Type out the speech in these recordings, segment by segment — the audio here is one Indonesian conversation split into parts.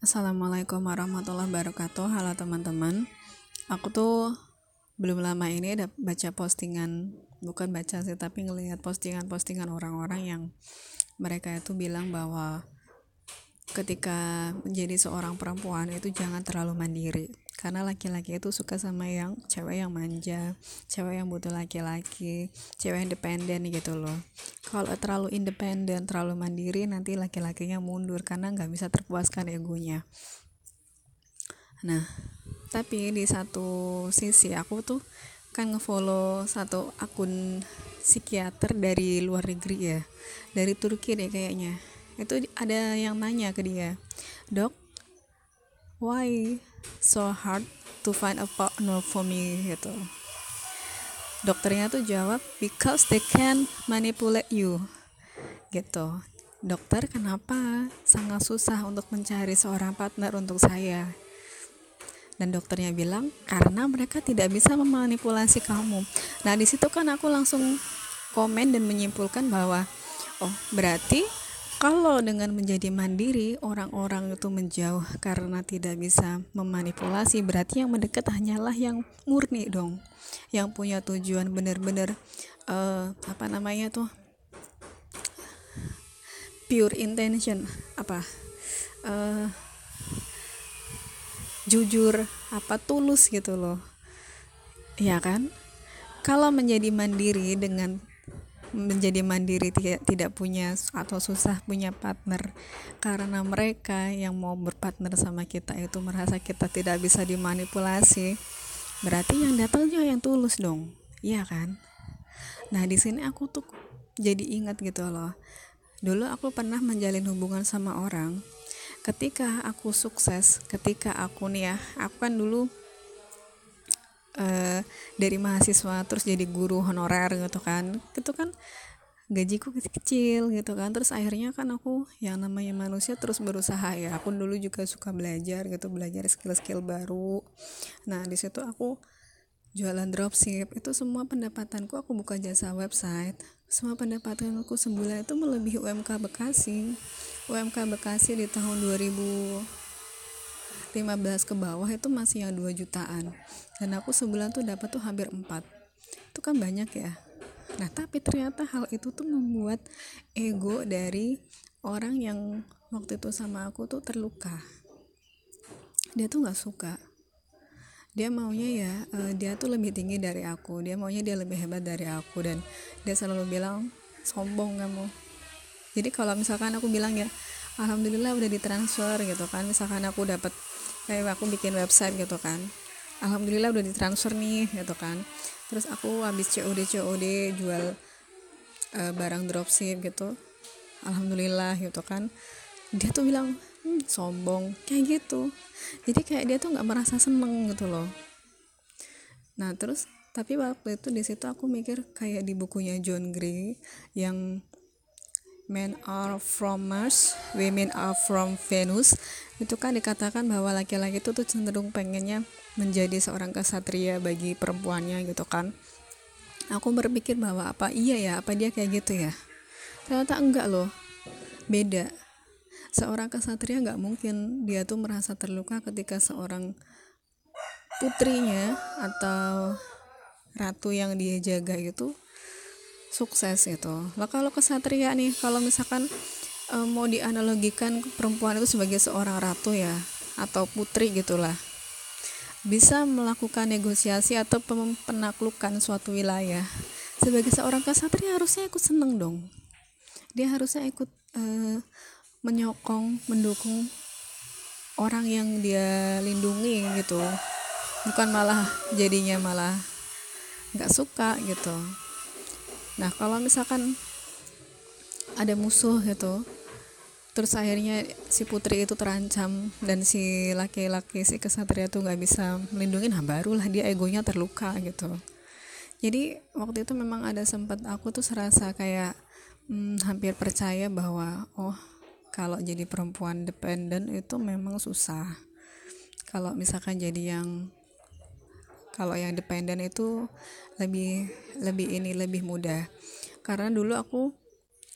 Assalamualaikum warahmatullahi wabarakatuh. Halo teman-teman. Aku tuh belum lama ini ada baca postingan Bukan baca sih tapi ngelihat postingan-postingan orang-orang yang Mereka itu bilang bahwa Ketika menjadi seorang perempuan itu jangan terlalu mandiri karena laki-laki itu suka sama yang cewek yang manja cewek yang butuh laki-laki cewek independen gitu loh. Kalau terlalu independen terlalu mandiri nanti laki-lakinya mundur karena nggak bisa terpuaskan egonya. Nah tapi di satu sisi aku tuh kan ngefollow satu akun psikiater dari luar negeri ya dari Turki deh kayaknya. Itu ada yang nanya ke dia dok why so hard to find a partner for me gitu. Dokternya tuh jawab because they can manipulate you gitu. Dokter kenapa sangat susah untuk mencari seorang partner untuk saya? Dan dokternya bilang karena mereka tidak bisa memanipulasi kamu. Nah di situ kan aku langsung komen dan menyimpulkan bahwa oh berarti kalau dengan menjadi mandiri, orang-orang itu menjauh karena tidak bisa memanipulasi, berarti yang mendekat hanyalah yang murni dong. Yang punya tujuan benar-benar uh, apa namanya tuh? pure intention apa? Uh, jujur apa tulus gitu loh. Ya kan? Kalau menjadi mandiri dengan menjadi mandiri tidak tidak punya atau susah punya partner. Karena mereka yang mau berpartner sama kita itu merasa kita tidak bisa dimanipulasi. Berarti yang datang juga yang tulus dong. Iya kan? Nah di sini aku tuh jadi ingat gitu loh. Dulu aku pernah menjalin hubungan sama orang. Ketika aku sukses ketika aku nih ya aku kan dulu uh, dari mahasiswa terus jadi guru honorer gitu kan. Itu kan gajiku kecil gitu kan. Terus akhirnya kan aku yang namanya manusia terus berusaha ya. Aku dulu juga suka belajar gitu belajar skill-skill baru. Nah di situ aku jualan dropship. Itu semua pendapatanku aku buka jasa website. Semua pendapatanku sebulan itu melebihi UMK Bekasi. UMK Bekasi di tahun 2000 15 ke bawah itu masih yang 2 jutaan. Dan aku sebulan tuh dapat tuh hampir 4 itu kan banyak ya. Nah tapi ternyata hal itu tuh membuat ego dari orang yang waktu itu sama aku tuh terluka. Dia tuh nggak suka. Dia maunya ya uh, dia tuh lebih tinggi dari aku. Dia maunya dia lebih hebat dari aku. Dan dia selalu bilang sombong kamu. Jadi kalau misalkan aku bilang ya alhamdulillah udah ditransfer gitu kan. Misalkan aku dapat kayak aku bikin website gitu kan. Alhamdulillah udah ditransfer nih gitu kan. Terus aku habis COD COD jual uh, barang dropship gitu. Alhamdulillah gitu kan. Dia tuh bilang hmm, sombong kayak gitu. Jadi kayak dia tuh nggak merasa seneng gitu loh. Nah terus tapi waktu itu di situ aku mikir kayak di bukunya John Gray yang men are from Mars, women are from Venus. Itu kan dikatakan bahwa laki-laki itu tuh cenderung pengennya menjadi seorang kesatria bagi perempuannya gitu kan. Aku berpikir bahwa apa iya ya, apa dia kayak gitu ya. Ternyata enggak loh. Beda. Seorang kesatria nggak mungkin dia tuh merasa terluka ketika seorang putrinya atau ratu yang dia jaga itu sukses itu lah kalau kesatria nih kalau misalkan e, mau dianalogikan perempuan itu sebagai seorang ratu ya atau putri gitulah bisa melakukan negosiasi atau penaklukan suatu wilayah. Sebagai seorang kesatria harusnya ikut seneng dong. Dia harusnya ikut e, menyokong mendukung orang yang dia lindungi gitu. Bukan malah jadinya malah nggak suka gitu nah kalau misalkan ada musuh gitu terus akhirnya si putri itu terancam dan si laki-laki si kesatria tuh nggak bisa melindungi nah barulah dia egonya terluka gitu. Jadi waktu itu memang ada sempat aku tuh serasa kayak hmm, hampir percaya bahwa oh kalau jadi perempuan dependen itu memang susah. Kalau misalkan jadi yang kalau yang dependen itu lebih lebih ini lebih mudah. Karena dulu aku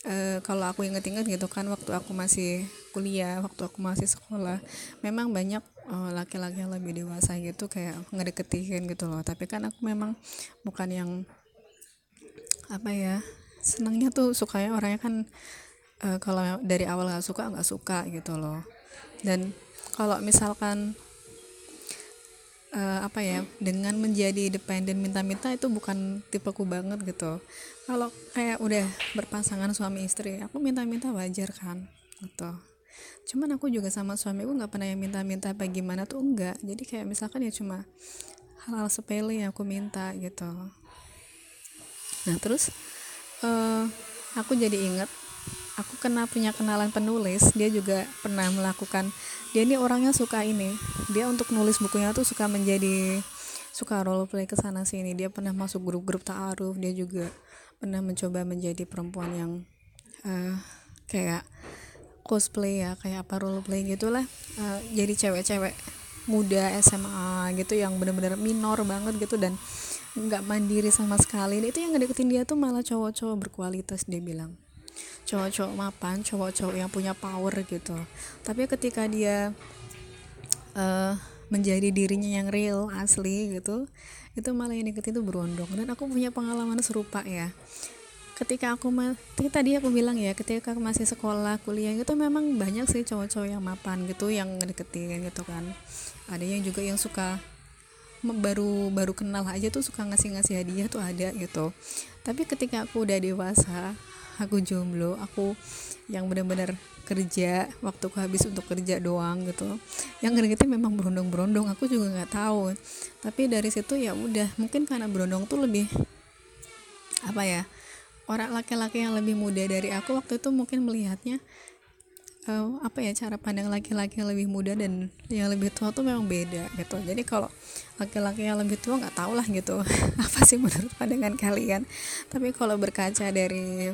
e, kalau aku inget-inget gitu kan waktu aku masih kuliah waktu aku masih sekolah memang banyak eh, laki-laki uh, yang lebih dewasa gitu kayak ngedeketin gitu loh. Tapi kan aku memang bukan yang apa ya senangnya tuh sukanya orangnya kan uh, kalau dari awal nggak suka nggak suka gitu loh. Dan kalau misalkan uh, apa ya dengan menjadi independen minta-minta itu bukan tipeku banget gitu. Kalau kayak udah berpasangan suami istri aku minta-minta wajar kan gitu. Cuman aku juga sama suamiku nggak pernah yang minta-minta apa gimana tuh enggak. Jadi kayak misalkan ya cuma hal-hal sepele yang aku minta gitu. Nah terus uh, aku jadi inget aku kena punya kenalan penulis dia juga pernah melakukan dia ini orangnya suka ini. Dia untuk nulis bukunya tuh suka menjadi suka role play ke sana sini. Dia pernah masuk grup-grup ta'aruf. Dia juga pernah mencoba menjadi perempuan yang uh, kayak cosplay ya kayak apa role play gitulah. Uh, jadi cewek-cewek muda SMA gitu yang bener-bener minor banget gitu dan nggak mandiri sama sekali. Itu yang ngedeketin dia tuh malah cowok-cowok berkualitas dia bilang cowok-cowok mapan cowok-cowok yang punya power gitu. Tapi ketika dia uh, menjadi dirinya yang real asli gitu itu malah yang deket itu berondong. Dan aku punya pengalaman serupa ya. Ketika aku tadi aku bilang ya ketika aku masih sekolah kuliah itu memang banyak sih cowok-cowok yang mapan gitu yang deketin gitu kan. Ada yang juga yang suka baru baru kenal aja tuh suka ngasih ngasih hadiah tuh ada gitu. Tapi ketika aku udah dewasa aku jomblo aku yang benar-benar kerja waktu aku habis untuk kerja doang gitu. Yang ngerti memang berondong-berondong aku juga nggak tahu. Tapi dari situ ya udah mungkin karena berondong tuh lebih apa ya orang laki-laki yang lebih muda dari aku waktu itu mungkin melihatnya uh, apa ya cara pandang laki-laki yang lebih muda dan yang lebih tua tuh memang beda gitu. Jadi kalau laki-laki yang lebih tua nggak tau lah gitu. Apa sih menurut pandangan kalian? Tapi kalau berkaca dari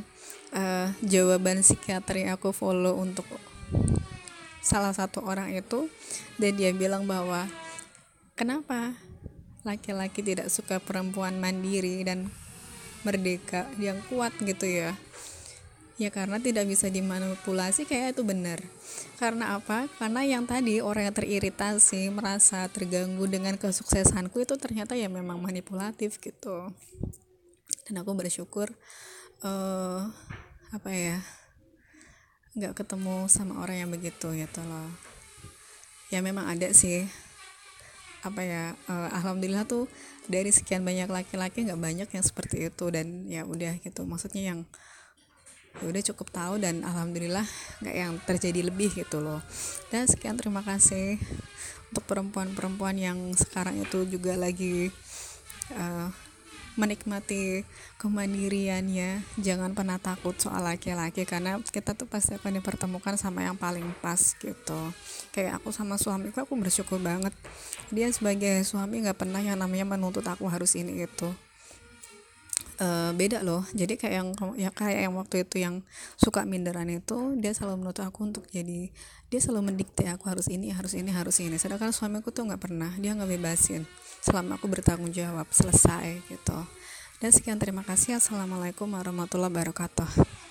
uh, jawaban psikiater yang aku follow untuk salah satu orang itu dan dia bilang bahwa kenapa laki-laki tidak suka perempuan mandiri dan merdeka yang kuat gitu ya ya karena tidak bisa dimanipulasi kayak itu benar. Karena apa? Karena yang tadi orang yang teriritasi merasa terganggu dengan kesuksesanku itu ternyata ya memang manipulatif gitu. Dan aku bersyukur uh, apa ya nggak ketemu sama orang yang begitu gitu loh. Ya memang ada sih apa ya uh, alhamdulillah tuh dari sekian banyak laki-laki nggak banyak yang seperti itu dan ya udah gitu. Maksudnya yang ya udah cukup tahu dan alhamdulillah nggak yang terjadi lebih gitu loh. Dan sekian terima kasih untuk perempuan-perempuan yang sekarang itu juga lagi uh, menikmati kemandiriannya. Jangan pernah takut soal laki-laki karena kita tuh pasti akan dipertemukan sama yang paling pas gitu. Kayak aku sama suamiku aku bersyukur banget. Dia sebagai suami nggak pernah yang namanya menuntut aku harus ini itu uh, beda loh. Jadi kayak yang ya kayak yang waktu itu yang suka minderan itu dia selalu menuntut aku untuk jadi dia selalu mendikte aku harus ini harus ini harus ini. Sedangkan suamiku tuh nggak pernah. Dia nggak bebasin selama aku bertanggung jawab selesai gitu. Dan sekian terima kasih. Assalamualaikum warahmatullahi wabarakatuh